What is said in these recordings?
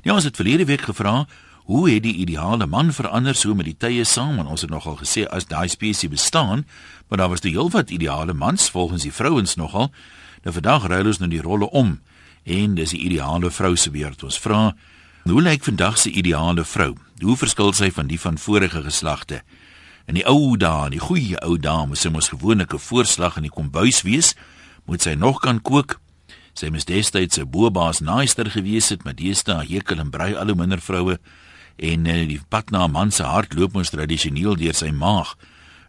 Ja, ons het verlede week gevra hoe het die ideale man verander so met die tye saam en ons het nogal gesê as daai spesies bestaan, maar daar was die heelwat ideale mans volgens die vrouens nogal. Nou vandag ruil ons nou die rolle om en dis die ideale vrou se beurt. Ons vra hoe lyk vandag se ideale vrou? Hoe verskil sy van die van vorige geslagte? In die ou dae, die goeie ou dae, moes sy mos gewoonlik 'n voorslag in die kombuis wees, moet sy nog kan kook. Sy moes destyds 'n boebaas naaister gewees het, maar deesdae hekel en brei al hoe minder vroue en uh, die pad na 'n man se hart loop mos tradisioneel deur sy maag.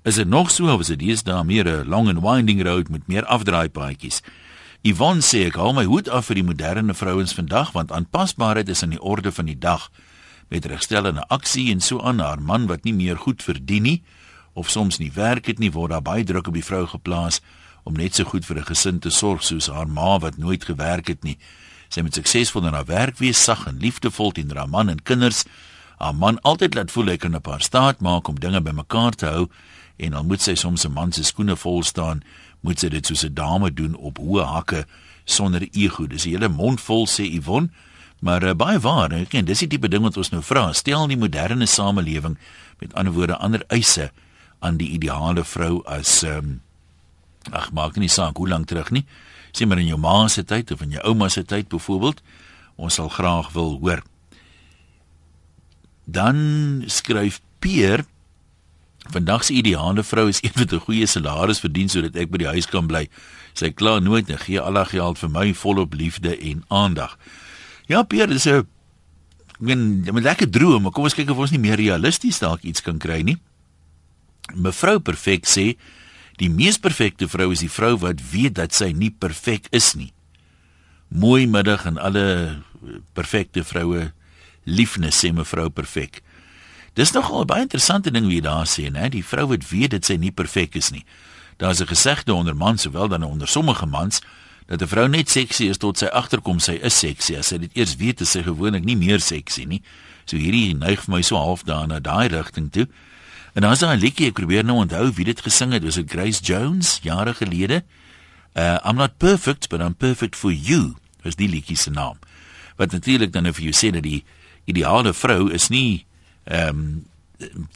Is dit nog so of is dit deesdae meer 'n long and winding road met meer afdraaipaadjies? Yvonne sê ek hou my hoed af vir die moderne vrouens vandag want aanpasbaarheid is aan die orde van die dag met regstellende aksie en so aan haar man wat nie meer goed verdien nie of soms nie werk het nie word daar baie druk op die vrou geplaas om net so goed vir 'n gesin te sorg soos haar ma wat nooit gewerk het nie. Sy moet suksesvol in haar werk wees, sag en liefdevol teenoor haar man en kinders. Haar man altyd laat voel hy kan op haar staat maak om dinge bymekaar te hou en dan moet sy soms 'n man se skoene vol staan moet sy dit soos 'n dame doen op hoë hakke sonder ego. Dis 'n hele mond vol sê Yvonne, maar uh, baie waar. Ek ken dis die tipe ding wat ons nou vra. Stel die moderne samelewing met ander woorde ander eise aan die ideale vrou as ehm um, ag maak nie saak hoe lank terug nie. Sê maar in jou ma se tyd of in jou ouma se tyd byvoorbeeld. Ons sal graag wil hoor. Dan skryf Peer Vandag se ideale vrou is een wat 'n goeie salaris verdien sodat ek by die huis kan bly. Sy kla nooit en gee al haar geld vir my volop liefde en aandag. Ja, Pierre, dis 'n men, 'n lekker droom, maar kom ons kyk of ons nie meer realisties dalk iets kan kry nie. Mevrou Perfek sê die mees perfekte vrou is die vrou wat weet dat sy nie perfek is nie. Mooi middag aan alle perfekte vroue. Liefnes sê mevrou Perfek. Dis nogal 'n baie interessante ding wie daar sê, né? Die vrou wat weet dit sy nie perfek is nie. Daar's 'n gesegde onder mans sowel dan onder sommige mans dat 'n vrou net seksie is tot sy agterkom sy is seksie. As sy dit eers weet, is sy gewoonlik nie meer seksie nie. So hierdie neig vir my so half daar na daai rigting toe. En dan is daar 'n liedjie ek probeer nou onthou wie dit gesing het. Was dit Grace Jones jare gelede? Uh I'm not perfect, but I'm perfect for you. Was die liedjie se naam. Wat natuurlik dan of jy sê dat die ideale vrou is nie ehm um,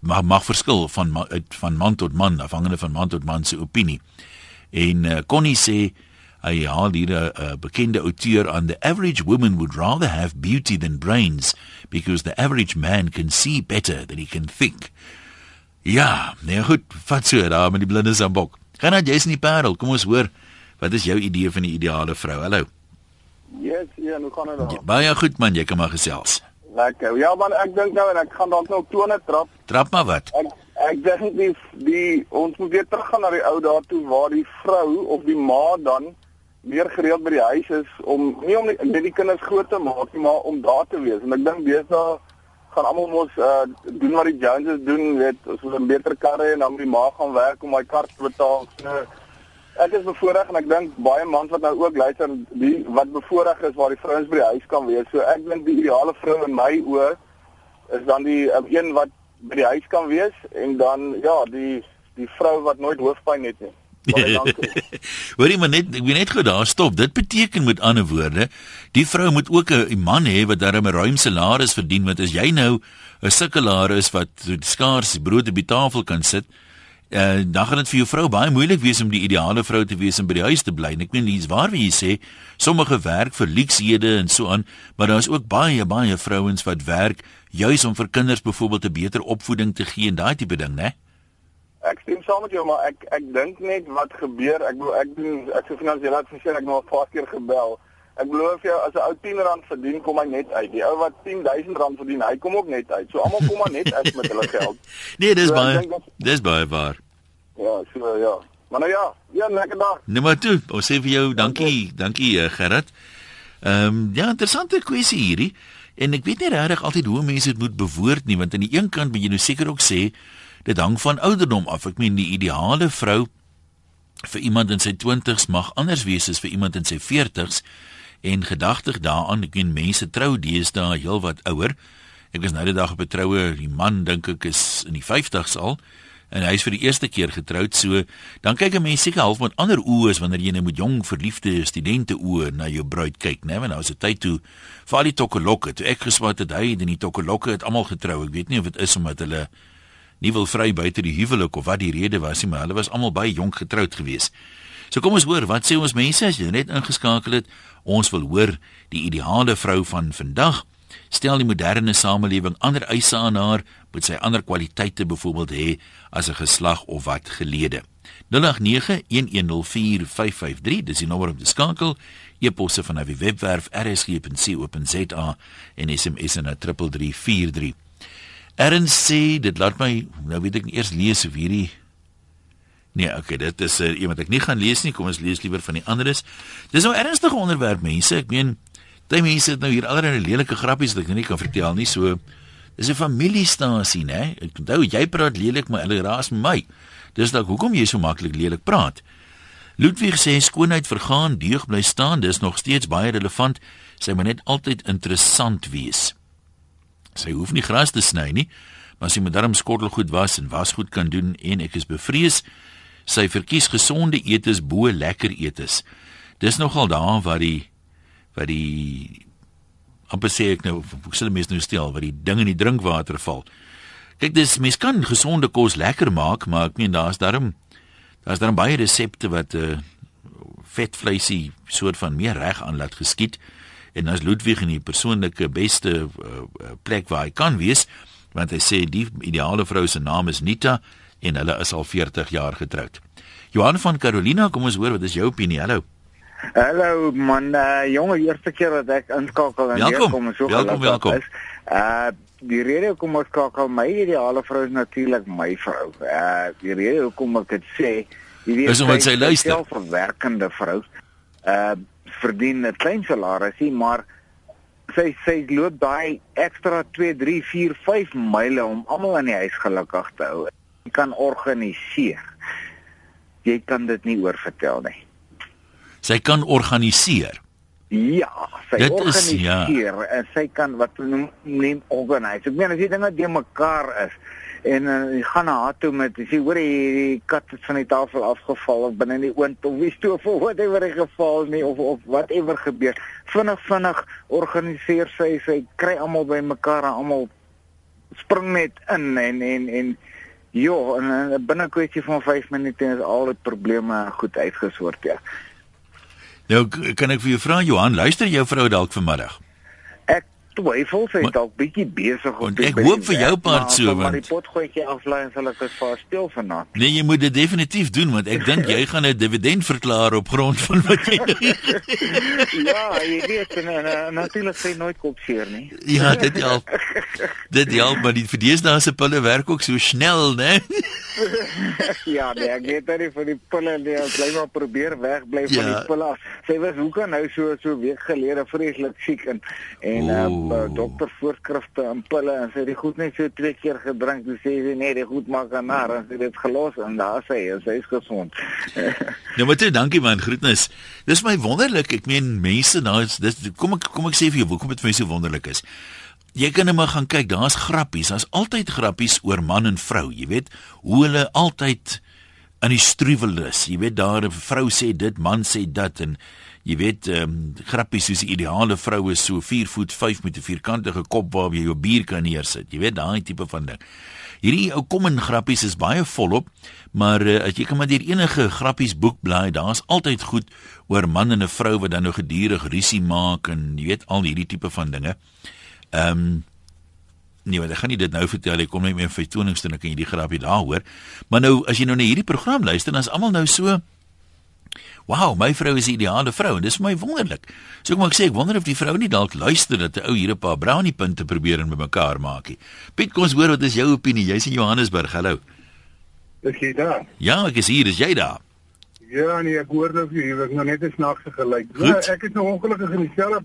mag mag verskil van van man tot man afhangende van man tot man se opinie. En uh, Connie sê hy haal hier 'n uh, bekende outeur aan the average woman would rather have beauty than brains because the average man can see better than he can think. Ja, nee goed, vat so daar met die blinde sambok. Gaan nou jy's in die parel. Kom ons hoor wat is jou idee van die ideale vrou? Hallo. Yes, ja, nou kan dit. Baie goed man, jy kan maar gesels. Lekker. Ja man, ek dink nou en ek gaan dan nou tone trap. Trap maar wat? Ek ek dink die die ons moet weer teruggaan na die ou dae toe waar die vrou of die ma dan meer gereeld by die huis is om nie om net die kinders groot te maak nie, maar om daar te wees. En ek dink besig gaan almal mos uh, doen wat die Joneses doen, weet, ons wil 'n beter karre en dan die ma gaan werk om my kar te betaal. So, ek is bevoorreg en ek dink baie mans wat nou ook luister die wat bevoorreg is waar die vrouens by die huis kan wees. So ek dink die ideale vrou in my oë is dan die um, een wat by die huis kan wees en dan ja, die die vrou wat nooit hoofpyn het nie. Hoorie maar net ek weet net gou daar stop. Dit beteken met ander woorde, die vrou moet ook 'n man hê wat darem 'n ruim salaris verdien want as jy nou 'n sukkelaar is wat skaars brood op die tafel kan sit, uh, dan gaan dit vir jou vrou baie moeilik wees om die ideale vrou te wees en by die huis te bly. En ek meen dis waar wie jy sê sommige werk vir luksehede en so aan, maar daar is ook baie baie vrouens wat werk juis om vir kinders byvoorbeeld 'n beter opvoeding te gee en daai tipe ding, né? Ek stem saam met jou, maar ek ek dink net wat gebeur, ek bedoel ek doen ek sou finansiële adviseur ek nou 'n paar keer gebel. Ek glo vir jou as 'n ou 10 rand verdien, kom hy net uit. Die ou wat 10000 rand verdien, hy kom ook net uit. So almal kom maar net uit met hulle geld. nee, dis so, baie. Dis baie waar. Ja, so ja. Maar nou ja, ja, lekker dag. Maar toe, ons sê vir jou dankie, dankie uh, Gerard. Ehm um, ja, interessante kwessie hierdie. En ek weet nie regtig altyd hoe mense dit moet bewoord nie, want aan die een kant moet jy nou seker ook sê dit hang van ouderdom af. Ek meen die ideale vrou vir iemand in sy 20's mag anders wees as vir iemand in sy 40's en gedagtig daaraan ek ken mense trou deesdae heelwat ouer ek was nou die dag op 'n troue die man dink ek is in die 50's al en hy's vir die eerste keer getroud. So dan kyk 'n mens seker half met ander oë as wanneer jy net met jong verliefde studente oë na jou bruid kyk, né? Want nou is dit tyd toe vir al die tokkelokke. Toe ek geswat het, hy en die tokkelokke het almal getrou. Ek weet nie of dit is omdat hulle nie wil vry buite die huwelik of wat die rede was nie, maar hulle was almal baie jonk getroud geweest. So kom ons hoor, wat sê ons mense as jy net ingeskakel het? Ons wil hoor die ideale vrou van vandag stel die moderne samelewing ander eise aan haar, moet sy ander kwaliteite byvoorbeeld hê as 'n geslag of wat gelede. 0891104553, dis die nommer om te skakel. E-posse van die webwerf rsg.co.za en SMS na 3343. Erns sê dit laat my nou weet ek eers lees of hierdie Nee, okay, dit is uh, iemand ek nie gaan lees nie. Kom ons lees liewer van die anderes. Dis nou ernstige onderwerp mense. Ek meen Daai mense het nou hier allerlei lelike grappies wat ek nie kan vertel nie. So dis 'n familiestasie, né? Ek onthou jy praat lelik, maar hulle raas my. Dis dalk hoekom jy so maklik lelik praat. Ludwig sê skoonheid vergaan, deug bly staan, dis nog steeds baie relevant. Sy moet net altyd interessant wees. Sy hoef nie gras te sny nie, maar sy moet darm skottelgoed was en was goed kan doen en ek is bevrees sy verkies gesonde eetes bo lekker eetes. Dis nogal daar waar die wat die amper sê ek nou ek sê mense nou stel wat die ding in die drinkwater val. Kyk dis mens kan gesonde kos lekker maak, maar ek meen daar's daarom daar's daarom baie resepte wat 'n uh, eh, vetvleisie soort van meer reg aan laat geskied en as Ludwig in die persoonlike beste uh, plek waar hy kan wees want hy sê die ideale vrou se naam is Nita en hulle is al 40 jaar getroud. Johan van Carolina, kom ons hoor wat is jou opinie? Hallo. Hallo man, uh, jonge eerste keer dat ek inskakel en weer kom so welkom, welkom. is. Uh die rede hoekom ek skakel my ideale vrou is natuurlik my vrou. Uh die rede hoekom ek dit sê, jy weet sy is 'n selfverwerkende vrou. Uh verdien 'n klein salarisie, maar sy sy loop daai ekstra 2, 3, 4, 5 myle om almal in die huis gelukkig te hou. Jy kan organiseer. Jy kan dit nie oorvertel nie. Sy kan organiseer. Ja, sy Dit organiseer is, ja. en sy kan wat noem neem organise. Ek meen as jy dinge de mekaar is en uh, gaan na haar toe met jy hoor die kat het van die tafel afgeval of binne die oond of wie stoof of whatever die geval nie of of whatever gebeur. Vinnig vinnig organiseer sy sy kry almal by mekaar en almal spring net in en en en ja, en binne 'n kwessie van 5 minute is al die probleme goed uitgesort ja. Nou kan ek vir jou vra Johan, luister jou vrou dalk vanmiddag? Ek twyfel sy is dalk bietjie besig om Ek hoop vir jou part so want Maar die potgoedjie aflaai en sal ek dit vir speel vanaand. Nee, jy moet dit definitief doen want ek dink jy gaan 'n dividend verklaar op grond van wat jy Ja, jy weet en, en, en natuurlik sê nooit kop seer nie. Ja, dit help. Dit help maar die verdeesdae se pille werk ook so snel, né? ja, nee, ek weet nie vir die pille nie, ek bly maar probeer wegbly van ja. die pille. Sy was hoe kan nou so so week gelede vreeslik siek en en uh, dokter voorskrifte en pille en sy het die goed net so twee keer gedrink. Toe sê sy nee, die goed maak aan haar en sy het dit gelos en daar sê sy, sy is gesond. nou maar toe, dankie man, groetnis. Dis my wonderlik. Ek meen mense nou dis kom ek kom ek sê vir jou, hoekom dit vir my so wonderlik is jy kan net maar gaan kyk, daar's grappies, daar's altyd grappies oor man en vrou, jy weet, hoe hulle altyd in die struwel is. Jy weet daar 'n vrou sê dit, man sê dit en jy weet ehm um, grappies soos ideale vrou is so 4 voet 5 met 'n vierkantige kop waar jy jou bier kan neersit. Jy weet daai tipe van ding. Hierdie ou kom in grappies is baie volop, maar uh, as jy kan maar deur enige grappies boek blaai, daar's altyd goed oor man en 'n vrou wat dan nou gedurig rusie maak en jy weet al hierdie tipe van dinge. Ehm um, nee, ek gaan nie dit nou vertel nie. Kom net met 'n vertoningste en kan jy die grapie daar hoor. Maar nou as jy nou na hierdie program luister, dan is almal nou so Wow, my vrou is die ideale vrou en dis vir my wonderlik. So kom ek sê ek wonder of die vrou nie dalk luister dat 'n ou hier 'n paar brownie punte probeer en bymekaar maak nie. Piet, kom ons hoor wat is jou opinie? Jy's in Johannesburg. Hallo. Is jy daar? Ja, ek is hier. Is jy daar? Ja, nee, ek hoor nou jy, ek nou net 'n snaakse geluid. Ja, ek is nou ongelukkig in dieselfde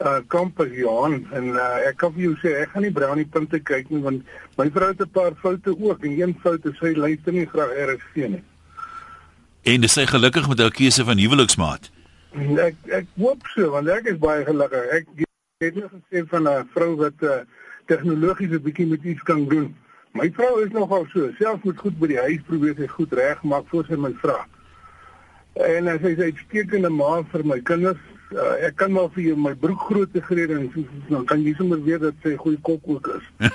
uh kampus Johan en uh, ek kan vir jou sê ek gaan nie brownie punte kyk nie want my vrou het 'n paar foute ook en een fout is sy luister nie graag RSG nie. En dis sy gelukkig met haar keuse van huweliksmaat. Ek ek hoop so want ek is baie gelukkig. Ek het net gesê van 'n vrou wat uh, tegnologies 'n bietjie met iets kan doen. My vrou is nogal so, selfs moet goed by die huis probeer sy goed regmaak voor sy my vra. En as sy sê uitstekende ma vir my kinders, uh, ek kan maar vir jou my broek groot te gereed en so dan kan jy sommer weet dat sy goeie kok ook is. uh,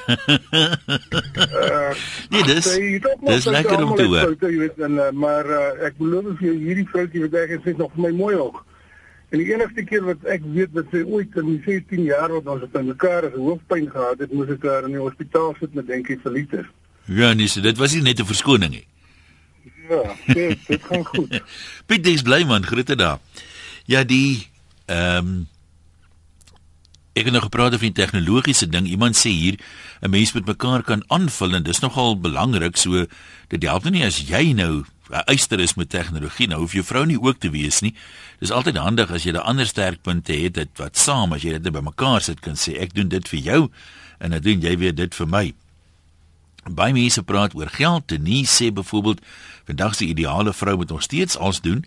nee, dis dis lekker om te hoor. Jy weet en uh, maar uh, ek belowe vir jou hierdie vroutjie wat ek sê nog vir my mooi ook. En die enigste keer wat ek weet wat sy ooit in 16 jaar oud ons het aan mekaar as hoofpyn gehad het, moes ek daar in die hospitaal sit met denkie verlies. Ja, nee, so dit was nie net 'n verskoning nie. Ja, dit dit gaan goed. Piet, dis bly man, groete daar. Ja, die ehm um, ek het nog gepraat oor 'n tegnologiese ding. Iemand sê hier 'n mens met mekaar kan aanvul en dis nogal belangrik. So dit help nie as jy nou 'n eyster is met tegnologie nou hoef jou vrou nie ook te wees nie. Dis altyd handig as jy 'n ander sterkpunte het dit wat saam as jy dit by mekaar sit kan sê ek doen dit vir jou en dan doen jy weer dit vir my. Baie mense praat oor geld. Denise sê byvoorbeeld vandag se ideale vrou moet nog steeds alles doen.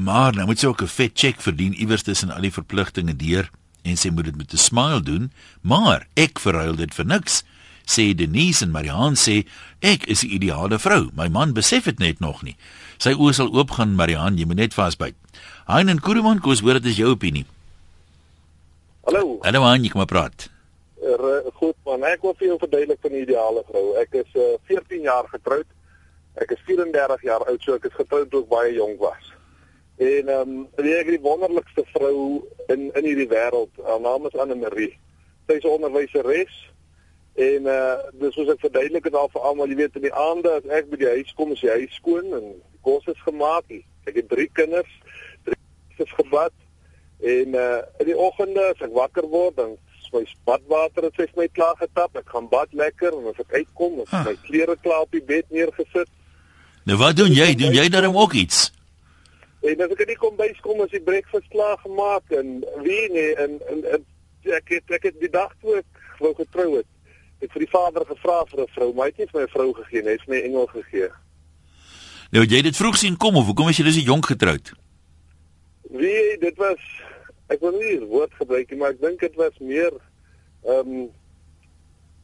Maar nou moet sy ook 'n vet check verdien iewers tussen al die verpligtinge deur en sy moet dit met 'n smile doen. Maar ek verruil dit vir niks sê Denise en Marianne sê ek is die ideale vrou. My man besef dit net nog nie. Sy oë sal oopgaan Marianne, jy moet net vasbyt. Hein en Kuruman, kos hoor dit is jou opinie. Hallo. Hallo man, ek kom praat. Er, goed man, ek wil vir jou verduidelik van die ideale vrou. Ek is uh, eh, 14 jaar getroud. Ek is 34 jaar oud, so ek is getroud toe ek baie jonk was. En ehm um, die ek die wonderlikste vrou in in hierdie wêreld. Haar naam is Anne Marie. Sy is 'n onderwyseres En uh dis soos ek verduidelik het al vir almal, jy weet in die aande as ek by die huis kom, is die huis skoon en die kos is gemaak. Ek het drie kinders, drie is gebad. En uh in die oggende as ek wakker word, dan my badwater het sy vir my klaar getap. Ek gaan bad lekker en as ek uitkom, is ah. my klere klaar op die bed neergesit. Nou wat doen jy? Doen jy daarom ook iets? En as ek in die kombuis kom, is die breakfast klaar gemaak en wie nee en, en, en ek het ek het die dag toe ek wou getrou het ek vir die vader gevra vir 'n vrou, maar hy het nie vir my 'n vrou gegee nie, hy het my 'n engel gegee. Nou jy dit vroeg sien kom of hoekom is jy dis jonk getroud? Wie dit was ek wil nie die woord gebruik nie, maar ek dink dit was meer ehm um,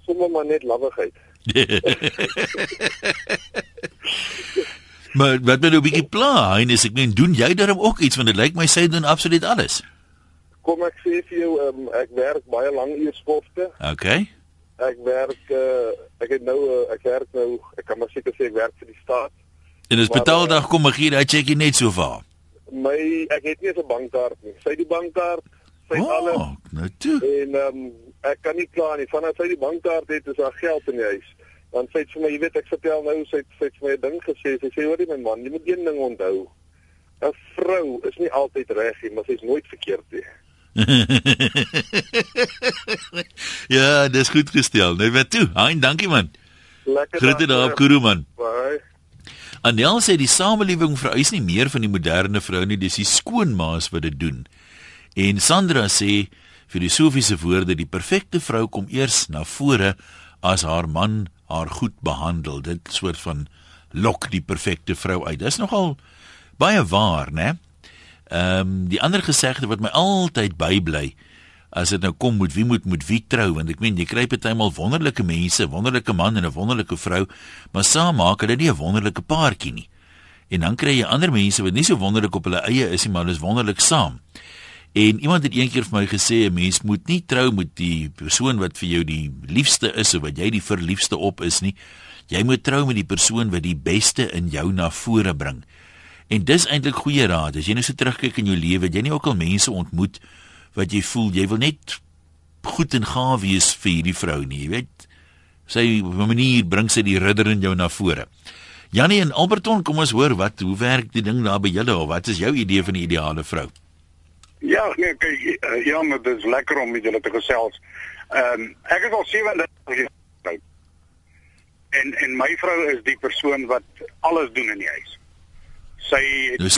sommer maar net lawwigheid. maar wat moet jy 'n bietjie pla? En ek meen doen jy daarom ook iets want dit lyk my sy doen absoluut alles. Kom ek sê vir jou, um, ek werk baie lank uur sporte. Okay. Ek werk uh, ek het nou uh, ek werk nou ek kan maar seker sê ek werk vir die staat. En dis betaaldag kom ek hier, hy check jy net so vaar. My ek het nie 'n bankkaart nie. Sy die bankkaart, sy oh, alles. Nou toe. En um, ek kan nie kla nie. Vanaf sy die bankkaart het, is daar geld in die huis. Dan sê sy vir my, jy weet ek vertel nou sy sy het my 'n ding gesê. Sy sê hoor jy my man, jy moet een ding onthou. 'n Vrou is nie altyd reg nie, maar sy's nooit verkeerd nie. ja, dis goed gestel. Nou wat toe? Hein, dankie man. Lekker. Groete daar op Kuru man. Bye. Anel sê die samelewing vereis nie meer van die moderne vrou nie, dis die skoonmaas wat dit doen. En Sandra sê filosofiese woorde, die perfekte vrou kom eers na vore as haar man haar goed behandel. Dit soort van lok die perfekte vrou uit. Dis nogal baie waar, né? Ehm um, die ander gesegde wat my altyd bybly as dit nou kom moet wie moet moet wie trou want ek meen jy kry partymal wonderlike mense, wonderlike man en 'n wonderlike vrou, maar saam maak hulle nie 'n wonderlike paartjie nie. En dan kry jy ander mense wat nie so wonderlik op hulle eie is nie, maar hulle is wonderlik saam. En iemand het eendag vir my gesê 'n mens moet nie trou met die persoon wat vir jou die liefste is of wat jy die verliefste op is nie. Jy moet trou met die persoon wat die beste in jou na vore bring. En dis eintlik goeie raad. As jy nou so terugkyk in jou lewe, jy nie ook al mense ontmoet wat jy voel jy wil net goed en gaaf wees vir hierdie vrou nie, jy weet. Sy manier bring sy die ridder in jou na vore. Jannie en Alberton, kom ons hoor wat hoe werk die ding daar by julle of wat is jou idee van die ideale vrou? Ja, nee, kyk, eh, ja, maar dit is lekker om met julle te gesels. Ehm um, ek is al 37 jaar oud. En en my vrou is die persoon wat alles doen in die huis. Sy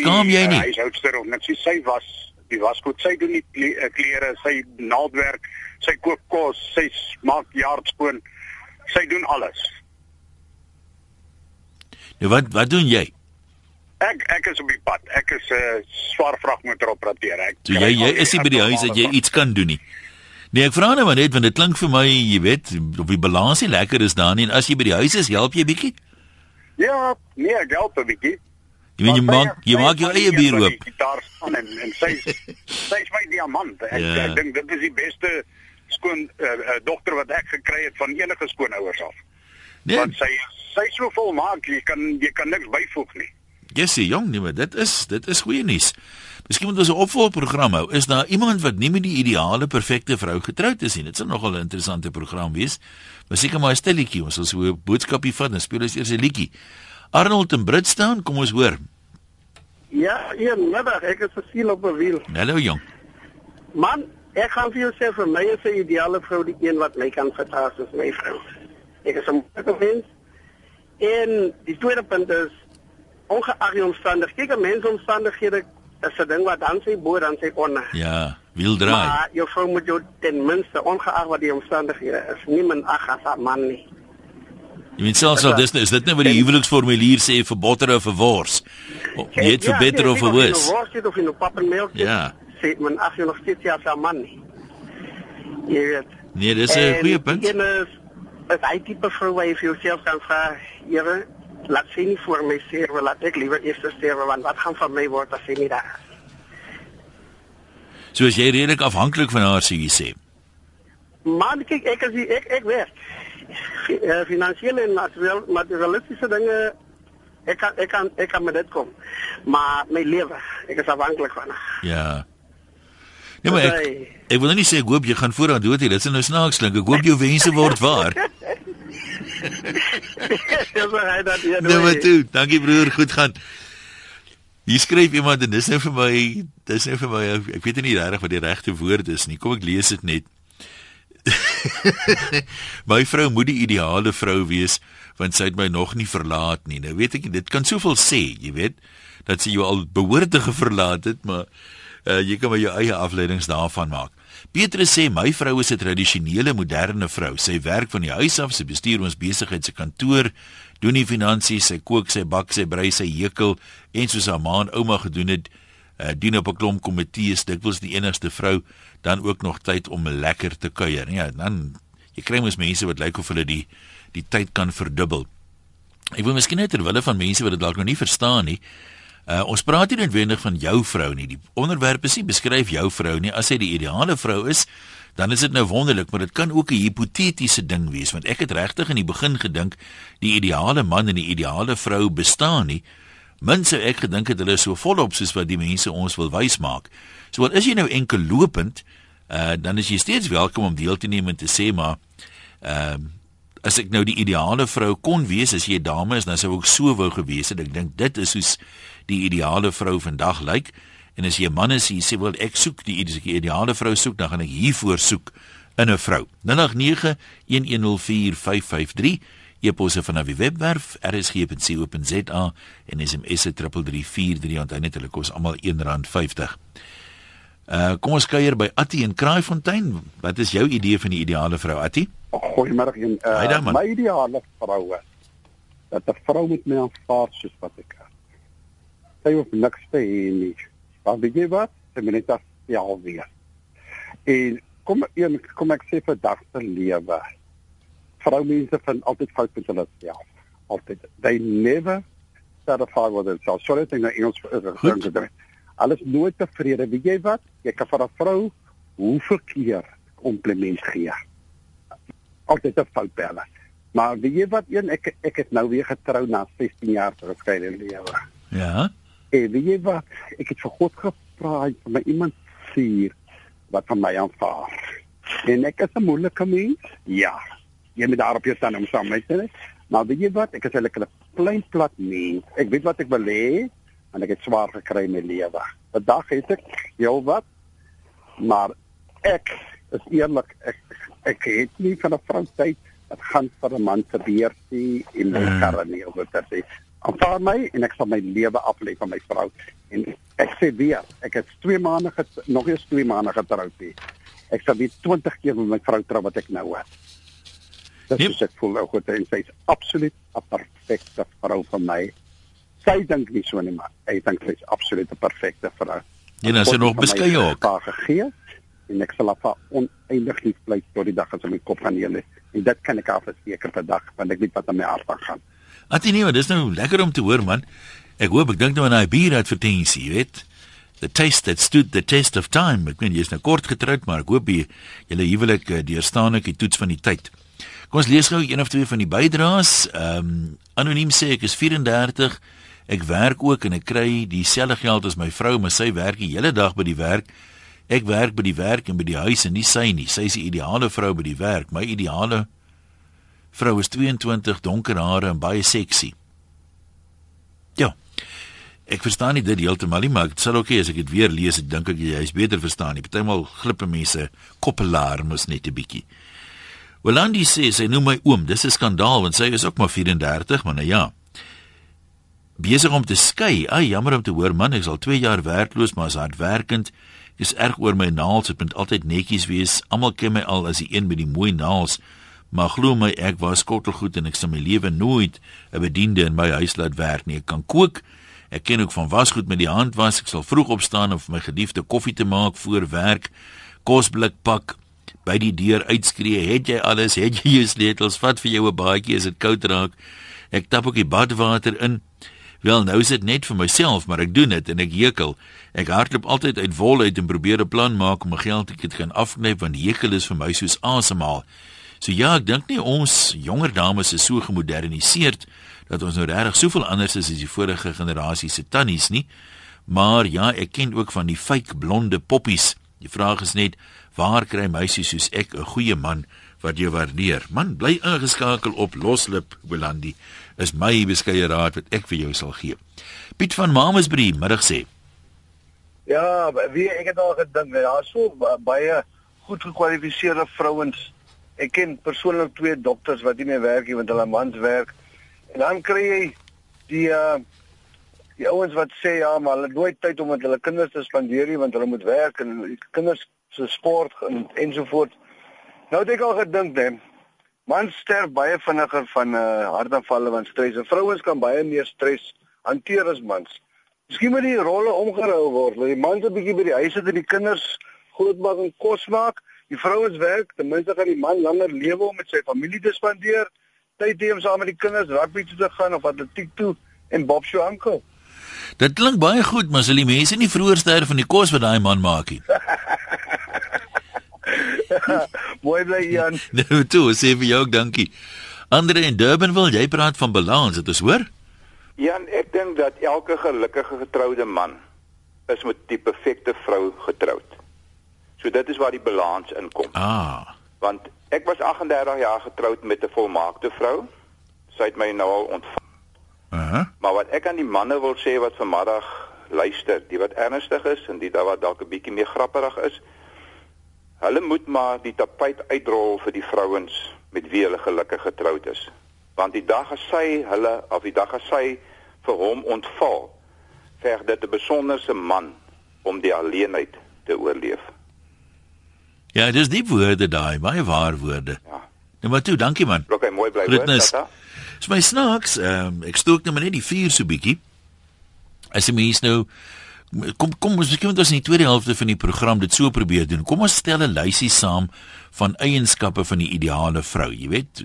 skaam jy nie? huishoudster of net sy sy was die wasgoed sy doen nie eh, klere sy naaldwerk sy kook kos sy maak yard skoon. Sy doen alles. Nou wat wat doen jy ek ek is op die pad ek is 'n uh, swaar vragmotor operateur ek so jy jy is nie by die huis dat jy iets kan doen nie Nee, ek vra nou maar net want dit klink vir my, jy weet, of die balans nie lekker is daar nie en as jy by die huis is, help jy bietjie? Ja, nee, ek help 'n bietjie. Jy weet jy maak jy maak jou eie bier oop. Daar staan en en sy sy is my diamant. Ek, ja. ek dink dit is die beste skoon uh, uh, dogter wat ek gekry het van enige skoonouers af. Nee. Want sy sy is so volmaak, jy kan jy kan niks byvoeg nie. Jessie jong, nee, maar dit is dit is goeie nuus. Miskien moet ons 'n opvolgprogram hou. Is daar iemand wat nie met die ideale perfekte vrou getroud is nie? Dit sal nogal 'n interessante program wees. Maar seker maar 'n stilletjie, ons sal so 'n boodskapie vat en speel ons eers 'n liedjie. Arnold in Britstown, kom ons hoor. Ja, hier middag, ek is gesiel op 'n wiel. Hallo jong. Man, ek gaan vir jou sê vir my is 'n ideale vrou die een wat my kan vertraag soos my vrou. Ek is 'n mens. En die tweede punt is ongeag die omstandighede, kyk 'n mens omstandighede is 'n ding wat dan sê bo dan sê onder. Ja, wiel draai. Maar jou vrou moet jou ten minste ongeag wat die omstandighede is, nie min ag as 'n man nie. Jy weet selfs al dis is dit net wat die huweliksformulier sê vir botter of vir wors. Jy het vir ja, beter of vir worse. Wors dit of in 'n pappenmelk. Ja. Sê man ag jy nog steeds ja sa man nie. Jy weet. Nee, dis 'n goeie punt. En is is hy tipe vrou wat jy vir jouself kan vra, Here, laat sien nie vir my wil laat ek liewer eers sterwe want wat gaan van my word as hy nie daar is. So as jy redelik afhanklik van haar sê jy sê. Man, kyk ek as ek ek weet uh, finansiële en materieel materialistiese dinge ek kan ek kan ek kan met dit kom. Maar my lewe, ek is afhanklik van. Ja. Ja maar ek ek wil nie sê ek hoop jy gaan vooraan dood hê. Dit is nou snaaks klink. Ek hoop jou wense word waar. Ja, maar hy dat hier. Nee, maar toe. Dankie broer, goed gaan. Hier skryf iemand en dis nou vir my, dis nou vir my ek weet nie regtig wat die regte woord is nie. Kom ek lees dit net. my vrou moet die ideale vrou wees want sy het my nog nie verlaat nie. Nou weet ek dit kan soveel sê, jy weet, dat sy jou al behoort te verlaat het, maar uh, jy kan maar jou eie afleidings daarvan maak. Petrus sê my vrou is 'n tradisionele moderne vrou. Sy werk van die huis af, sy bestuur ons besigheid se kantoor, doen die finansies, sy kook, sy bak, sy brei, sy hekel en soos haar ma en ouma gedoen het, uh, dien op 'n klomp komitees, dikwels die enigste vrou dan ook nog tyd om lekker te kuier. Ja, dan jy kry mos mense wat lyk of hulle die die tyd kan verdubbel. Ek wil miskien net terwille van mense wat dit dalk nog nie verstaan nie. Uh ons praat nie noodwendig van jou vrou nie. Die onderwerp is nie beskryf jou vrou nie. As sy die ideale vrou is, dan is dit nou wonderlik, maar dit kan ook 'n hipotetiese ding wees want ek het regtig in die begin gedink die ideale man en die ideale vrou bestaan nie. Mense ek gedink het hulle is so volop soos wat die mense ons wil wys maak. So wat is jy nou enkel lopend, uh, dan is jy steeds welkom om deel te neem en te sê maar ehm uh, as ek nou die ideale vrou kon wees as jy 'n dame is, dan sou ek so wou gewees het. Ek dink dit is soos die ideale vrou vandag lyk. En as jy 'n man is, jy sê wel ek soek die, ideale vrou soek, dan gaan ek hiervoor soek in 'n vrou. 089 1104553 e-posse van die webwerf rsg.co.za en SMS se 3343 onthou net hulle kos almal R1.50. Uh kom ons kuier by Attie in Kraaifontein. Wat is jou idee van die ideale vrou Attie? Goeiemôre een. Uh, my ideale vrou is dat 'n vrou met my aanvaar soos wat ek. Sy hoef niks te hê nie. Want weet jy wat? Sy moet net afstel weer. En kom een kom ek sê vir dag te lewe vroumense vind altyd fout met hulle self. Altyd. They never satisfy with themselves. Sorry ek nou Engels gedink het. Alles nooit tevrede. Weet jy wat? Jy kan vir 'n vrou hoeveel keer kompliment gee. Altyd 'n fout belle. Maar weet jy wat een ek ek het nou weer getrou na 16 jaar geskeide lewe. Ja. En weet jy wat? Ek het vir God gevra om my iemand sien wat van my aanvaar. En ek is 'n moeilike mens. Ja jy moet daarop jou staan om saam met hulle. Maar weet jy wat, ek is eintlik 'n klein plat mens. Ek weet wat ek wil hê en ek het swaar gekry in my lewe. Vandag het ek heel wat. Maar ek is eerlik, ek ek het nie van 'n vrou tyd wat gaan vir 'n man se beursie en my mm. karre nie of wat sê. Aanvaar my en ek sal my lewe aflê van my vrou. En ek sê weer, ek het 2 maande nog eens 2 maande getroud. Ek sal weer 20 keer met my vrou trou wat ek nou het. Dit yep. is ek voel nou goed en sy is absoluut 'n perfekte vrou vir my. Sy dink nie so nie maar ek dink sy is absoluut 'n perfekte vrou. Ja, nou sy nog beskei ook. Pa gegee en ek sal af oneindig lief bly tot die dag as my kop gaan heel is. En dit kan ek al verseker vandag want ek weet wat aan my hart gaan. Atie nee, dis nou lekker om te hoor man. Ek hoop ek dink nou aan daai bier advertensie, jy weet. The taste that stood the test of time. Ek weet jy is nou kort getroud, maar ek hoop jy julle huwelik uh, deurstaan ek die toets van die tyd. Kom ons lees gou een of twee van die bydraes. Ehm um, anoniem sê ek is 34. Ek werk ook en ek kry dieselfde geld as my vrou, maar sy werk die hele dag by die werk. Ek werk by die werk en by die huis en nie sy nie. Sy is die ideale vrou by die werk. My ideale vrou is 22, donker hare en baie seksie. Ja. Ek verstaan nie dit heeltemal nie, maar dit sal okay, as ek dit weer lees, ek dink ek jy is beter verstaan nie. Partymal glippe mense koppelaar mos net 'n bietjie. Welandi sê sy noem my oom. Dis 'n skandaal want sy is ook maar 34, maar nou ja. Besig om te skei. Ai, jammer om te hoor man, ek is al 2 jaar werkloos, maar as hardwerkend is erg oor my naels. Ek moet altyd netjies wees. Almal ken my al as die een met die mooi naels. Maar glo my, ek was skottelgoed en ek sal my lewe nooit 'n bediende in my huis laat werk nie. Ek kan kook. Ek ken ook van wasgoed met die hand was. Ek sal vroeg opstaan om vir my geliefde koffie te maak voor werk. Kosblik pak by die deur uitskree, "Het jy alles? Het jy jou sleutels? Vat vir jou 'n baadjie as dit koud raak." Ek tap ook die badwater in. Wel, nou is dit net vir myself, maar ek doen dit en ek hekel. Ek hardloop altyd uit wol uit en probeer 'n plan maak om my geld te kan afknyp want hekel is vir my soos asemhaal. So ja, ek dink nie ons jonger dames is so gemoderniseerd dat ons nou regtig soveel anders is as die vorige generasie se tannies nie. Maar ja, ek ken ook van die fake blonde poppies. Die vraag is net, Waar kry meisies soos ek 'n goeie man wat jou waardeer? Man, bly ingeskakel op Loslip Holandi. Is my beskeie raad wat ek vir jou sal gee. Piet van Mamasbury middag sê. Ja, wie ek het al gedink, daar is so baie goed gekwalifiseerde vrouens. Ek ken persoonlik twee dokters wat nie meer werk nie want hulle mans werk. En dan kry jy die uh die ouens wat sê ja, maar hulle het nooit tyd om met hulle kinders te spandeer nie want hulle moet werk en kinders so sport en ensovoorts. Nou het ek al gedink dan mans sterf baie vinniger van 'n uh, eh, hartaanvalle want stres en vrouens kan baie meer stres hanteer as mans. Miskien moet die rolle omgerou word. Dat die mans 'n bietjie by die huis sit en die kinders grootmaak en kos maak. Die vrouens werk, ten minste gaan die man langer lewe om met sy familie te spandeer. Tyd hê om saam met die kinders rugby toe te gaan of atletiek toe en Bob se oom. Dit klink baie goed, maar as die mense nie vroeër sterf van die kos wat daai man maak nie. Mooi bly Jan. Nou toe, sê vir jou ook dankie. Andre in Durban wil jy praat van balans, dit is hoor? Jan, ek dink dat elke gelukkige getroude man is met die perfekte vrou getroud. So dit is waar die balans inkom. Ah. Want ek was 38 jaar getroud met 'n volmaakte vrou. Sy het my nou al ontvang. Uh -huh. Maar wat ek aan die manne wil sê wat vanmiddag luister, die wat ernstig is en die wat dalk 'n bietjie meer grapperig is, Hulle moet maar die tapuit uitrol vir die vrouens met wie hulle gelukkig getroud is. Want die dag as sy hulle of die dag as sy vir hom ontval, verg dit 'n besonderse man om die alleenheid te oorleef. Ja, dis die woorde daai, baie waar woorde. Ja. Nou maar toe, dankie man. Okay, mooi bly hoor. Dit is my snacks. Ehm um, ek stook net maar net die vuur so bietjie. As jy mens nou kom kom ons kyk ons in die tweede helfte van die program dit so probeer doen. Kom ons stel 'n lysie saam van eienskappe van die ideale vrou. Jy weet,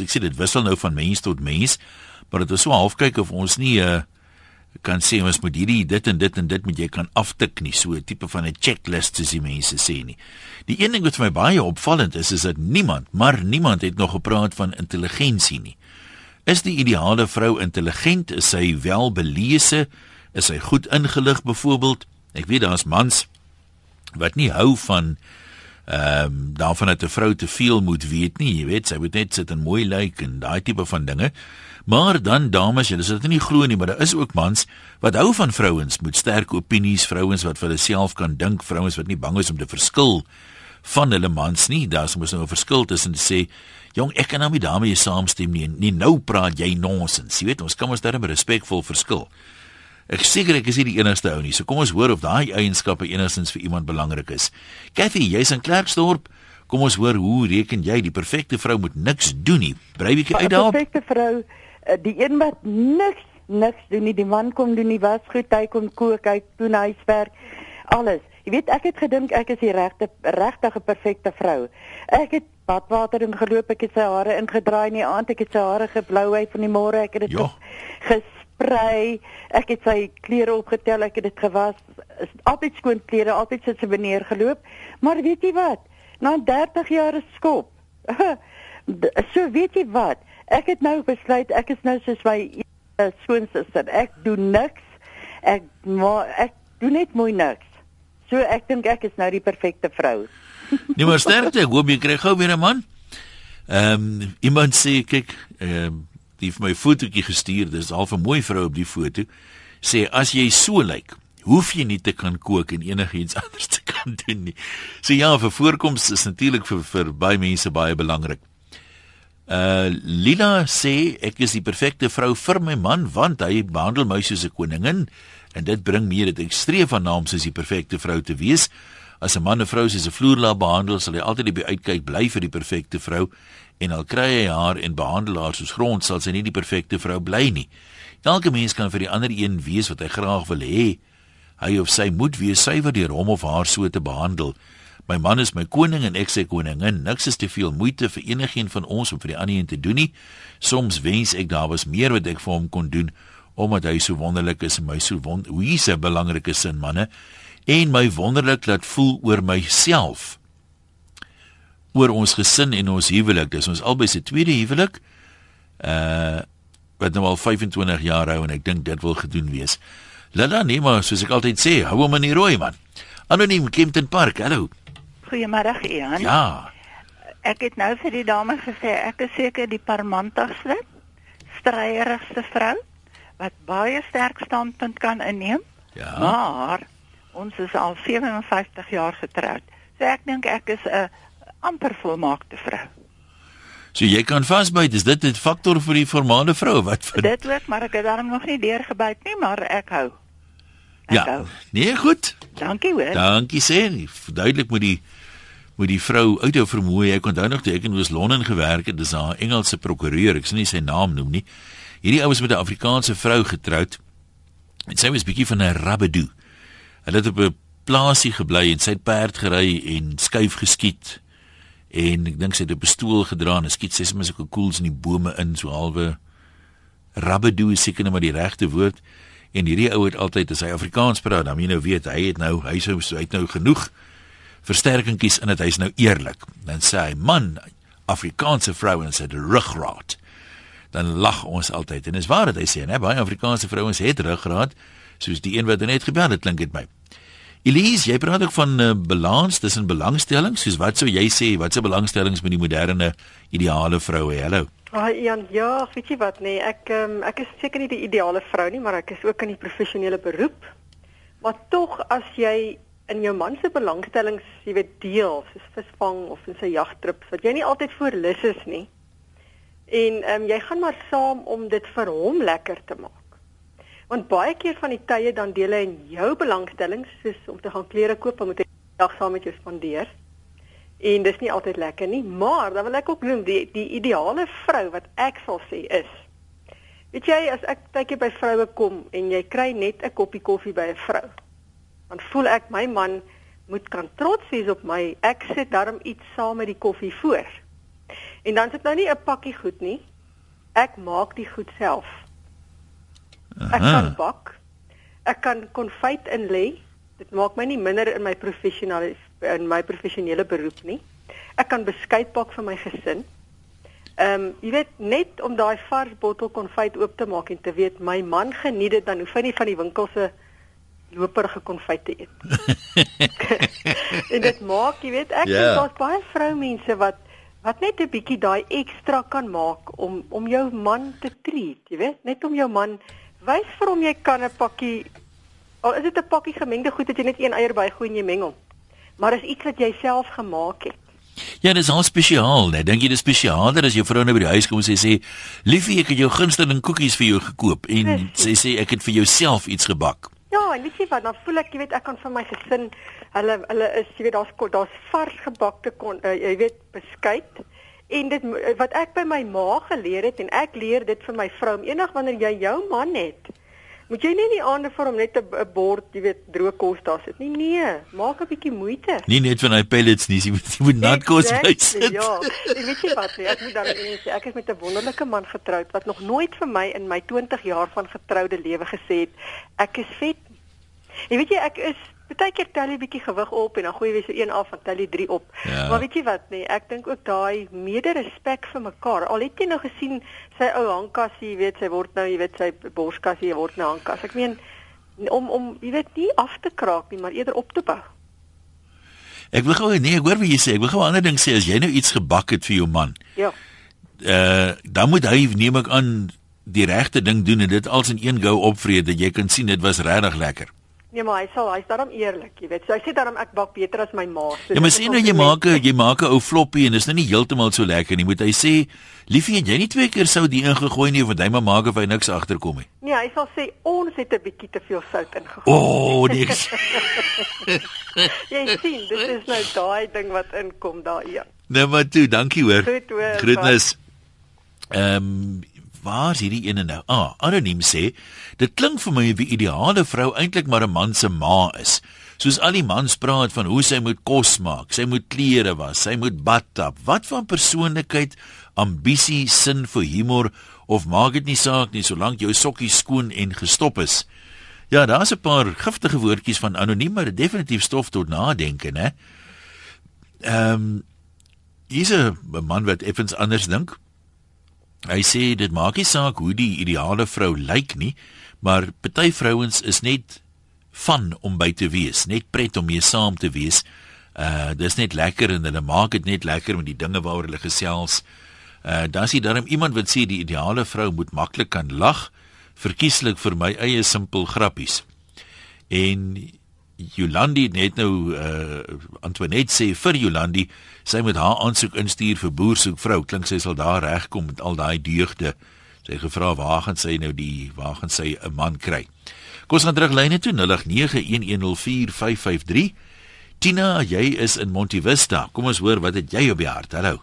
ek sê dit wissel nou van mens tot mens, maar dit is so half kyk of ons nie 'n uh, kan sê ons moet hierdie dit en dit en dit moet jy kan aftik nie, so 'n tipe van 'n checklist soos die mense sê nie. Die een ding wat vir my baie opvallend is, is dat niemand, maar niemand het nog gepraat van intelligensie nie. Is die ideale vrou intelligent? Is sy welbelese? is hy goed ingelig byvoorbeeld ek weet daar's mans wat nie hou van ehm um, daarvan dat 'n vrou te veel moet weet nie jy weet sy moet net sit en mooi lyk en daai tipe van dinge maar dan dames julle sal dit nie glo nie maar daar is ook mans wat hou van vrouens met sterk opinies vrouens wat vir hulle self kan dink vrouens wat nie bang is om te verskil van hulle mans nie daar's mos nou 'n verskil tussen te sê jong ek kan nou met dames saamstem nie nie nou praat jy nonsens jy weet ons kan ons darem respekvol verskil Ek seker ek is nie die enigste ou nie. So kom ons hoor of daai eienskappe enigstens vir iemand belangrik is. Kathy, jy's in Klerksdorp. Kom ons hoor hoe reken jy die perfekte vrou moet niks doen nie. Brei bietjie uit daarop. Die perfekte vrou, die een wat niks niks doen nie. Die man kom doen die wasgoed, hy kom kook, hy doen huiswerk. Alles. Jy weet ek het gedink ek is die regte regtige perfekte vrou. Ek het badwater ingeloop, ek het sy hare ingedraai in die aand, ek het sy hare geblouhy van die môre, ek het dit Ja. gesprei, ek het sy klere opgetel, ek het dit gewas. Is altyd skoon klere, altyd sit sy beneer geloop. Maar weet jy wat? Na 30 jaar is skop. So weet jy wat? Ek het nou besluit ek is nou soos my uh, skoonsister. Ek doen niks. Ek maar ek doen net mooi niks. So ek dink ek is nou die perfekte vrou. Nee, maar sterkte, ek hoop jy kry gou weer 'n man. Ehm um, iemand sê kyk, ehm um, die het my fotootjie gestuur. Dis al 'n mooi vrou op die foto. Sê as jy so lyk, hoef jy nie te kan kook en enigiets anders te kan doen nie. So ja, vir voorkoms is natuurlik vir vir baie mense baie belangrik. Uh Lila sê ek is die perfekte vrou vir my man want hy behandel my soos 'n koningin en dit bring meer dit ek streef aan naam soos die perfekte vrou te wees. As 'n man 'n vrou soos 'n vloerlaap behandel, sal hy altyd op die uitkyk bly vir die perfekte vrou en al kry hy haar en behandel haar soos grond, sal sy nie die perfekte vrou bly nie. Elke mens kan vir die ander een wees wat hy graag wil hê. Hy of sy moet wees suiwer deur hom of haar so te behandel. My man is my koning en ek sy koningin. Niks is te veel moeite vir enigiemand van ons om vir die ander een te doen nie. Soms wens ek daar was meer wat ek vir hom kon doen omdat hy so wonderlik is en my so wond hoe hy's 'n belangrike sin manne en my wonderlik laat voel oor myself oor ons gesin en ons huwelik. Dis ons albei se tweede huwelik. Uh wat nou al 25 jaar hou en ek dink dit wil gedoen wees. Lala nee maar soos ek altyd sê, hou hom in die rooi man. Anoniem Kempton Park. Hallo. Goeiemiddag Ian. Ja. Ek het nou vir die dame gesê ek is seker die parmantigste, stryeerigste vrou wat baie sterk standpunt kan inneem. Ja. Maar ons is al 57 jaar getroud. So ek dink ek is 'n amper volmaakte vrou. So jy kan vasbyt, is dit 'n faktor vir die formale vrou wat vir Dit ook, maar ek het daarom nog nie deurgebyt nie, maar ek hou. Ek Ja. hou. Nee, goed. Dankie hoor. Dankie sê. Duidelik moet die moet die vrou uithou vermoë. Ek onthou nog toe ek in Oos-London gewerk het, dis 'n Engelse prokureur, ek sal nie sy naam noem nie. Hierdie ou was met 'n Afrikaanse vrou getroud. En sy was bietjie van 'n rabbedoe. Hulle het op 'n plaasie gebly en sy het perd gery en skuif geskiet. En ek dink sy het 'n pistool gedra en skiet sy sommer so 'n koels in die bome in so halwe rabbedoe is seker net maar die regte woord. En hierdie ou het altyd as hy Afrikaans praat, dan jy nou weet hy het nou hy sou hy het nou genoeg versterkingkies in dit hy's nou eerlik. Dan sê hy man Afrikaanse vrouens het ruggraat. Dan lag ons altyd en dis waar dit hy sê, né? Baie Afrikaanse vrouens het ruggraat soos die een wat net gebel het klink dit my. Elise, jy praat ook van uh, balans tussen belangstellings, soos wat sou jy sê, wat se belangstellings met die moderne ideale vroue? Hallo. Ah, Jan, ja, weet jy wat nee, ek um, ek is seker nie die ideale vrou nie, maar ek is ook in die professionele beroep. Maar tog as jy in jou man se belangstellings, jy weet, deel, soos visvang of in sy jagtrips, wat jy nie altyd voor lus is nie. En ehm um, jy gaan maar saam om dit vir hom lekker te maak. Want baie keer van die tye dan deel hy in jou belangstellings, soos om te gaan klere koop, moet hy dag saam met jou spandeer. En dis nie altyd lekker nie, maar dan wil ek ook noem die die ideale vrou wat ek sal sê is. Weet jy, as ek tydjie by vroue kom en jy kry net 'n koppie koffie by 'n vrou, dan voel ek my man moet kan trots wees op my. Ek sit darm iets saam met die koffie voor. En dan sit nou nie 'n pakkie goed nie. Ek maak die goed self. Ek kan bak. Ek kan konfyt in lê. Dit maak my nie minder in my professionele in my professionele beroep nie. Ek kan beskuit bak vir my gesin. Ehm um, jy weet net om daai vars bottel konfyt oop te maak en te weet my man geniet dit dan hoef hy nie van die winkel se loperige konfyt te eet. en dit maak, jy weet, ek Ja. dink daar's baie vroumense wat wat net 'n bietjie daai ekstra kan maak om om jou man te treat, jy weet, net om jou man wys vir hom jy kan 'n pakkie al is dit 'n pakkie gemengde goed dat jy net een eier bygooi en jy meng hom. Maar is iets wat jy self gemaak het. Ja, dis al spesiaal, né? Dink jy dis spesialer as jou vrou nou by die huis kom en sy sê, "Liefie, ek het jou gunsteling koekies vir jou gekoop" en sy sê ek het vir jouself iets gebak. Ja, en jy wat, dan voel ek, jy weet, ek kan vir my gesin, hulle hulle is, jy weet, daar's daar's vars gebakte kon, uh, jy weet, beskuit. En dit wat ek by my ma geleer het en ek leer dit vir my vrou, enig wanneer jy jou man het Moet jy nie in die aande vir hom net 'n bord, jy weet, droë kos daar sit nie. Nee, maak 'n bietjie moeite. Nie net van hy pellets nie, jy moet jy moet nat kos exactly, bysit. Ja, ek weet jy wat, ek moet dan net sê ek is met 'n wonderlike man getroud wat nog nooit vir my in my 20 jaar van getroude lewe gesê het ek is vet. Jy weet jy, ek is Partykeer tel jy bietjie gewig op en dan gooi jy weer so een af en tel jy 3 op. Ja. Maar weet jy wat nee, ek dink ook daai mederespek vir mekaar. Al het jy nou gesien sy ou handkassie, jy weet sy word nou, jy weet sy borskassie word nou handkas. Ek meen om om jy weet nie af te kraak nie, maar eerder op te bou. Ek wil gou nee, ek hoor wat jy sê. Ek wil gou 'n ander ding sê as jy nou iets gebak het vir jou man. Ja. Uh dan moet hy neem ek aan die regte ding doen en dit als in een gou opvreet dat jy kan sien dit was regtig lekker. Nee, maar hy sal hy's daarom eerlik, jy weet. So hy sê daarom ek bak beter as my ma. So ja, maar sien nou jy maak jy maak 'n ou floppie en is nou nie heeltemal so lekker nie. Moet hy sê, "Liefie, jy nie twee keer sout die ingegooi nie of wat hy maar maak of hy niks agterkom nie." Nee, hy sal sê ons het 'n bietjie te veel sout ingegooi. O, oh, nee. jy sien, dit is nou daai ding wat inkom daar een. Nee, maar toe, dankie hoor. Goed hoor. Groetnis. Ehm um, waar is hierdie ene nou? Ah, anoniem sê, dit klink vir my of die ideale vrou eintlik maar 'n man se ma is. Soos al die mans praat van hoe sy moet kos maak, sy moet klere was, sy moet bad tap. Wat van persoonlikheid, ambisie, sin vir humor of maak dit nie saak nie solank jou sokkies skoon en gestop is. Ja, daar's 'n paar giftige woordjies van anoniem, maar definitief stof tot nadenke, né? Ehm um, hier's 'n man wat effens anders dink. Hy sê dit maak nie saak hoe die ideale vrou lyk nie, maar party vrouens is net van om by te wees, net pret om mee saam te wees. Uh dis net lekker en hulle maak dit net lekker met die dinge waaroor hulle gesels. Uh dan sien daarom iemand wat sê die ideale vrou moet maklik kan lag, verkieslik vir my eie simpel grappies. En Jolandi net nou uh Antoinette sê vir Jolandi sy moet haar aansoek instuur vir boersoek vrou klink sy sal daar regkom met al daai deugde. Sy gevra waar gaan sy nou die waar gaan sy 'n man kry? Kom ons gaan terug lyne toe 0891104553 Tina jy is in Montivista kom ons hoor wat het jy op die hart? Hallo.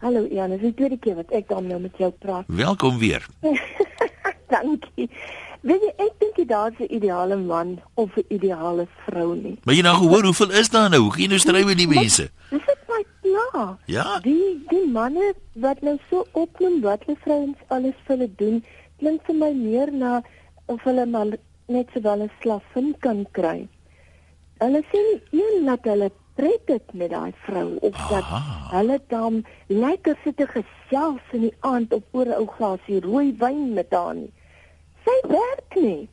Hallo Jan is die tweede keer wat ek dan nou met jou praat? Welkom weer. Dankie Weet jy, ek dink jy daar's 'n ideale man of 'n ideale vrou nie. Maar jy nou gehoor hoeveel is daar nou? Hoe gaan jy nou stry met die mense? Dis net my klaar. Ja. Die die manne wat nou so opneem wat hulle vrouens alles vir hulle doen, klink vir my meer na of hulle maar net so wel 'n slavin kan kry. Hulle sê nie een dat hulle pret dit met daai vrou of Aha. dat hulle dan lekker sit te gesels in die aand op oor 'n ou glasie rooi wyn met haar nie. Sy werk net.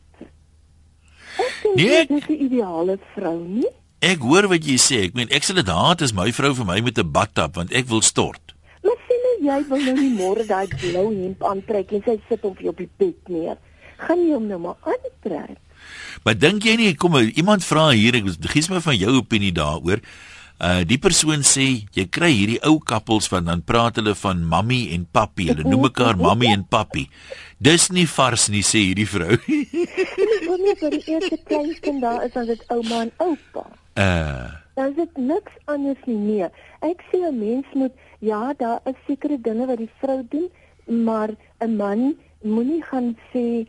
Ek nee, dis die ideale vrou nie. Ek hoor wat jy sê. Ek meen ek sal dit haat as my vrou vir my met 'n badtap want ek wil stort. Maar sien nou jy wil nou nie môre daai blou hemp aantrek en sy sit op jou op die bed neer. Gaan jy hom nou maar aantrek? Maar dink jy nie kom iemand vra hier ek gies my van jou opinie daaroor. Uh die persoon sê jy kry hierdie ou kappels van dan praat hulle van mammy en papi. Hulle noem mekaar mammy en papi. Dis nie vars nie sê hierdie vrou. Wanneer vir die eerste kleinkind daar is, dan is dit ouma en oupa. Uh dan is dit niks anders nie meer. Ek sê 'n mens moet ja, daar is sekere dinge wat die vrou doen, maar 'n man moenie gaan sê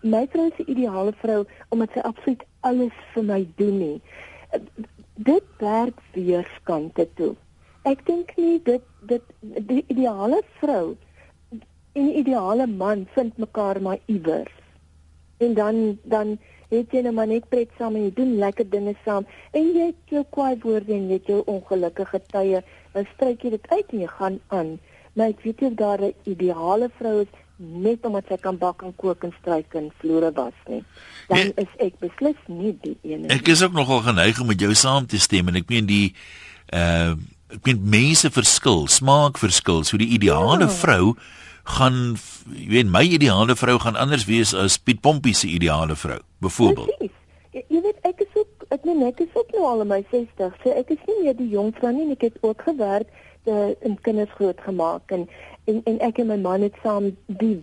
my vrou is die ideale vrou omdat sy absoluut alles vir my doen nie dit werk weerskante toe. Ek dink nie dit dit die ideale vrou en die ideale man vind mekaar maar iewers. En dan dan het jy nou maar net pret saam en jy doen lekker dinge saam en jy het jou kwaai woorde en jy het jou ongelukkige tye, dan stryk jy dit uit en jy gaan aan. Maar ek weet jy daar 'n ideale vrou is net omdat sy kan bak en kook en stryk en vloere was nie. Dan nee, is ek beslis nie die een nie. Ek is ook nogal geneig om met jou saam te stem en ek meen die uh ek meen mense verskil, smaak verskil. So die ideale ja. vrou gaan jy weet my ideale vrou gaan anders wees as Piet Pompie se ideale vrou, byvoorbeeld. Jy, jy weet ek is ook ek meen ek is ook nou al in my 60, so ek is nie meer die jong vrou nie, ek het ook gewerk te in kinders groot gemaak en en en ek en my man het saam die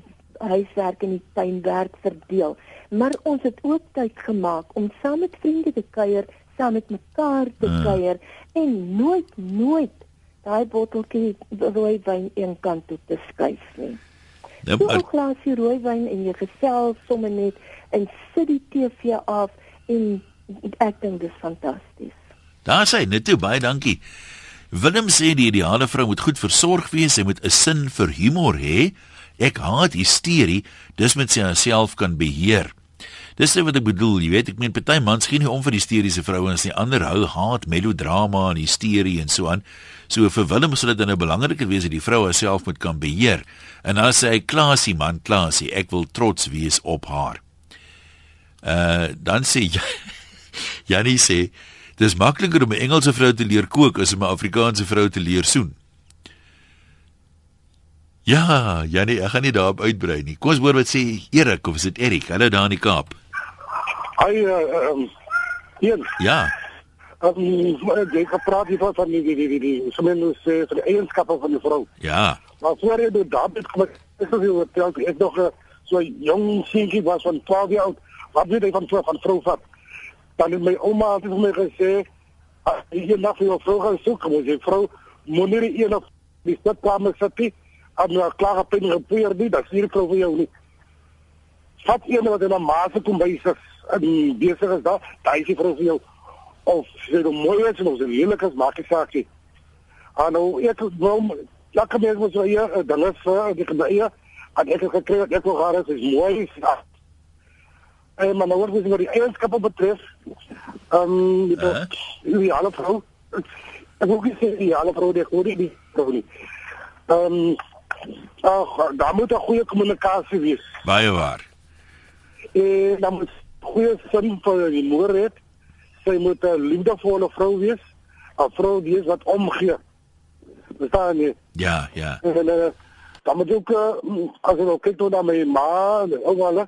huiswerk en die tuinwerk verdeel. Maar ons het ook tyd gemaak om saam met vriende te kuier, saam met mekaar te hmm. kuier en nooit nooit daai botteltjie rooi wyn een kant toe te skuif nie. Nou, so 'n glasie rooiwyn en jy gesels sommer net en sit die TV af en ek dink dit is fantasties. Daar sê net toe baie dankie. Willem sê die ideale vrou moet goed versorg wees, sy moet 'n sin vir humor hê. Ek haat hysterie, dis met sy self kan beheer. Dis net wat ek bedoel, jy weet, ek meen party mans gee nie om vir hysteriese vrouens nie. Ander hou haat melodrama en hysterie en so aan. So vir Willem sou dit dan nou belangriker wees dat die vrou haarself moet kan beheer. En dan sê hy, "Klasie man, klasie, ek wil trots wees op haar." Uh dan sê Janie sê, "Dis makliker om 'n Engelse vrou te leer kook as om 'n Afrikaanse vrou te leer soen." Ja, Janie, ek gaan nie daarop uitbrei nie. Kom ons hoor wat sê Erik of is dit Erik? Hulle daar in die Kaap. Ai ehm um, hier. Ja. Ehm um, jy gepraat hier van die die die die sommige sê vir die eienskappe van die vrou. Ja. Maar voor jy dit daar het kom ek so veel vertel ek nog eh, so jong seentjie was van 12 jaar oud. Wat weet jy van so van vrou vat? Dan het my ouma altyd vir my gesê as jy vir jou vrou gaan soek, moet jy vrou moenie die een of die stadkamer sit nie. As jy klaar op 'n repeer nie, dan sien vrou vir jou nie. Vat een wat in 'n maase kom by sy en besig is daar, daai is vrou vir jou of sy nou mooi is of sy lelik is, maak nie saak nie. Ah nou, ek wou lekker mens moet so hier dan is die gebeur en ek het gekry ek wil gaan is mooi is. En maar nou word dit oor die eienskappe betref. Ehm um, die uh -huh. die alle vrou. Ek wil sê die alle vrou die goeie die vrou nie. Ehm um, ag daar moet 'n goeie kommunikasie wees. Baie waar. En dan moet goeie sin vir die moeder het. Sy moet 'n liefdevolle vrou wees, 'n vrou wees wat omgee. Verstaan jy? Ja, ja. En uh, dan moet ook uh, as jy kyk toe na my ma, ook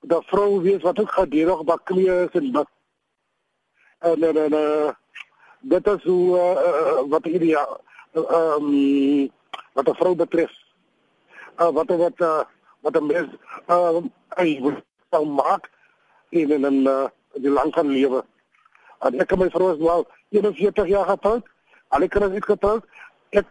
dat vrou wees wat ook op haar knieë is en bid. En en en uh, dit is hoe uh, wat hierdie ehm um, wat 'n vrou betref. Uh, wat wat uh, wat 'n mens ehm uh, hy wil maak en in uh, die lang kan lewe. En ek en my vrou is nou 41 jaar getroud. Al ek het getroud. Ek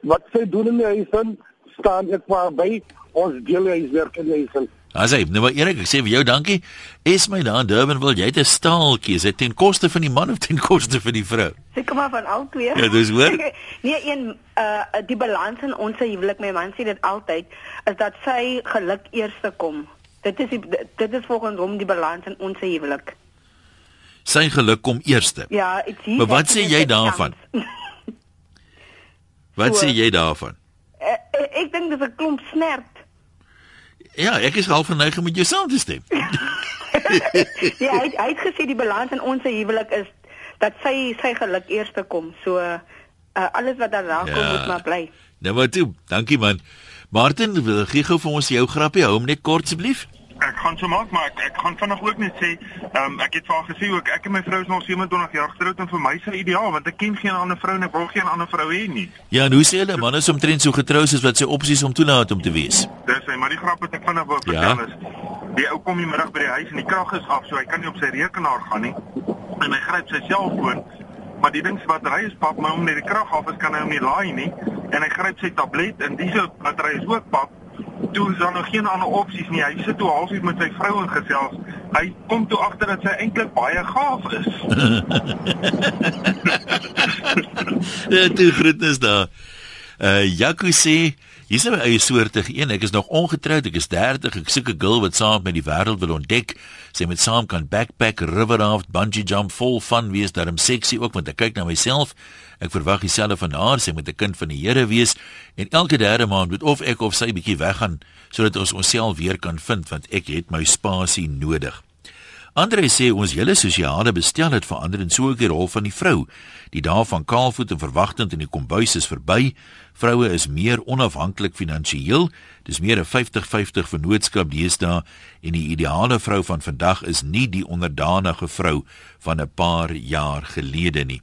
wat sy doen in die huis staan ek maar by ons deel hy werk in die huis. As hy, nou maar Erik, ek sê vir jou dankie. Es my daar in Durban wil jy 'n staaltjie, is dit ten koste van die man of ten koste van die vrou? Ek kom maar van al twee. Ja, dis hoor. nee, een uh die balans in ons huwelik, my man sê dit altyd, is dat sy geluk eerste kom. Dit is die, dit is volgens hom die balans in ons huwelik. Sy geluk kom eerste. Ja, ek sien. Maar wat sê jy daarvan? wat so, sê jy daarvan? Uh, ek ek dink dis 'n klomp snert. Ja, ek is half geneig om met jou saam te stem. ja, hy hy het gesê die balans in ons huwelik is dat sy sy geluk eerste kom. So uh, alles wat daarna kom ja. moet maar bly. Nou maar toe. Dankie man. Martin, gee gou vir ons jou grappie. Hou hom net kort asseblief. Ek gaan so maak, maar ek ek gaan vinnig ook net sê, ehm um, ek het vir haar gesê ook ek en my vrou is nog 27 jaar getroud en vir my is dit ideaal want ek ken geen ander vrou en ek wil geen ander vrou hê nie. Ja, nou sê hulle man is omtrent so getroud soos wat sy opsies om toelaat om te wees. Dis hy, maar die grap wat ek vinnig wou vertel ja. is die ou kom die middag by die huis en die krag is af, so hy kan nie op sy rekenaar gaan nie. En hy gryp sy selfoon maar die ding se battery is pap, maar om net die krag af is kan hy hom nie laai nie en hy gryp sy tablet en dis battery is ook pap toe is daar nog geen ander opsies nie. Hy sit toe halfuur met sy vrou en gesels. Hy kom toe agter dat sy eintlik baie gaaf is. Ja, toe groetnis daar. Uh Jaco sê, hier's 'n eie soortige een. Ek is nog ongetroud. Ek is 30. Ek soek 'n girl wat saam met die wêreld wil ontdek. Sy met saam kan backpack, river raft, bungee jump, vol fun wees, daarom seksie ook want ek kyk na myself. Ek verwag dieselfde van haar, sy moet 'n kind van die Here wees en elke derde maand moet of ek of sy bietjie weggaan sodat ons onsself weer kan vind want ek het my spasie nodig. Andre sê ons hele sosiale bestel het verander en so ook die rol van die vrou. Die dae van kaalvoet en verwagtend in die kombuis is verby. Vroue is meer onafhanklik finansiëel. Dis meer 'n 50-50 vennootskap deesdae en die ideale vrou van vandag is nie die onderdanige vrou van 'n paar jaar gelede nie.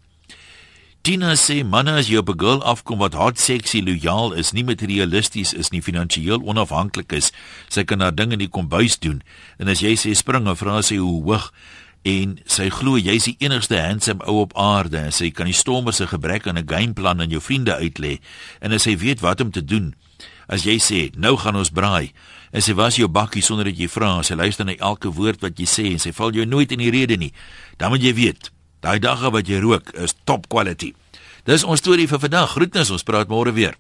Tina sê manne as jy op 'n girl afkom wat hard sexy lojaal is, nie materialisties is nie, finansiëel onafhanklik is, sy kan haar ding in die kombuis doen. En as jy sê spring, dan vra sy hoe hoog en sy glo jy's die enigste handsome ou op aarde en sy kan die stormer se gebrek aan 'n gameplan aan jou vriende uitlê en as sy weet wat om te doen. As jy sê, "Nou gaan ons braai," en sy was jou bakkie sonder dat jy vra, sy luister na elke woord wat jy sê en sy val jou nooit in die rede nie, dan moet jy weet, Daai dagga wat jy rook is top quality. Dis ons storie vir vandag. Groetnis, ons praat môre weer.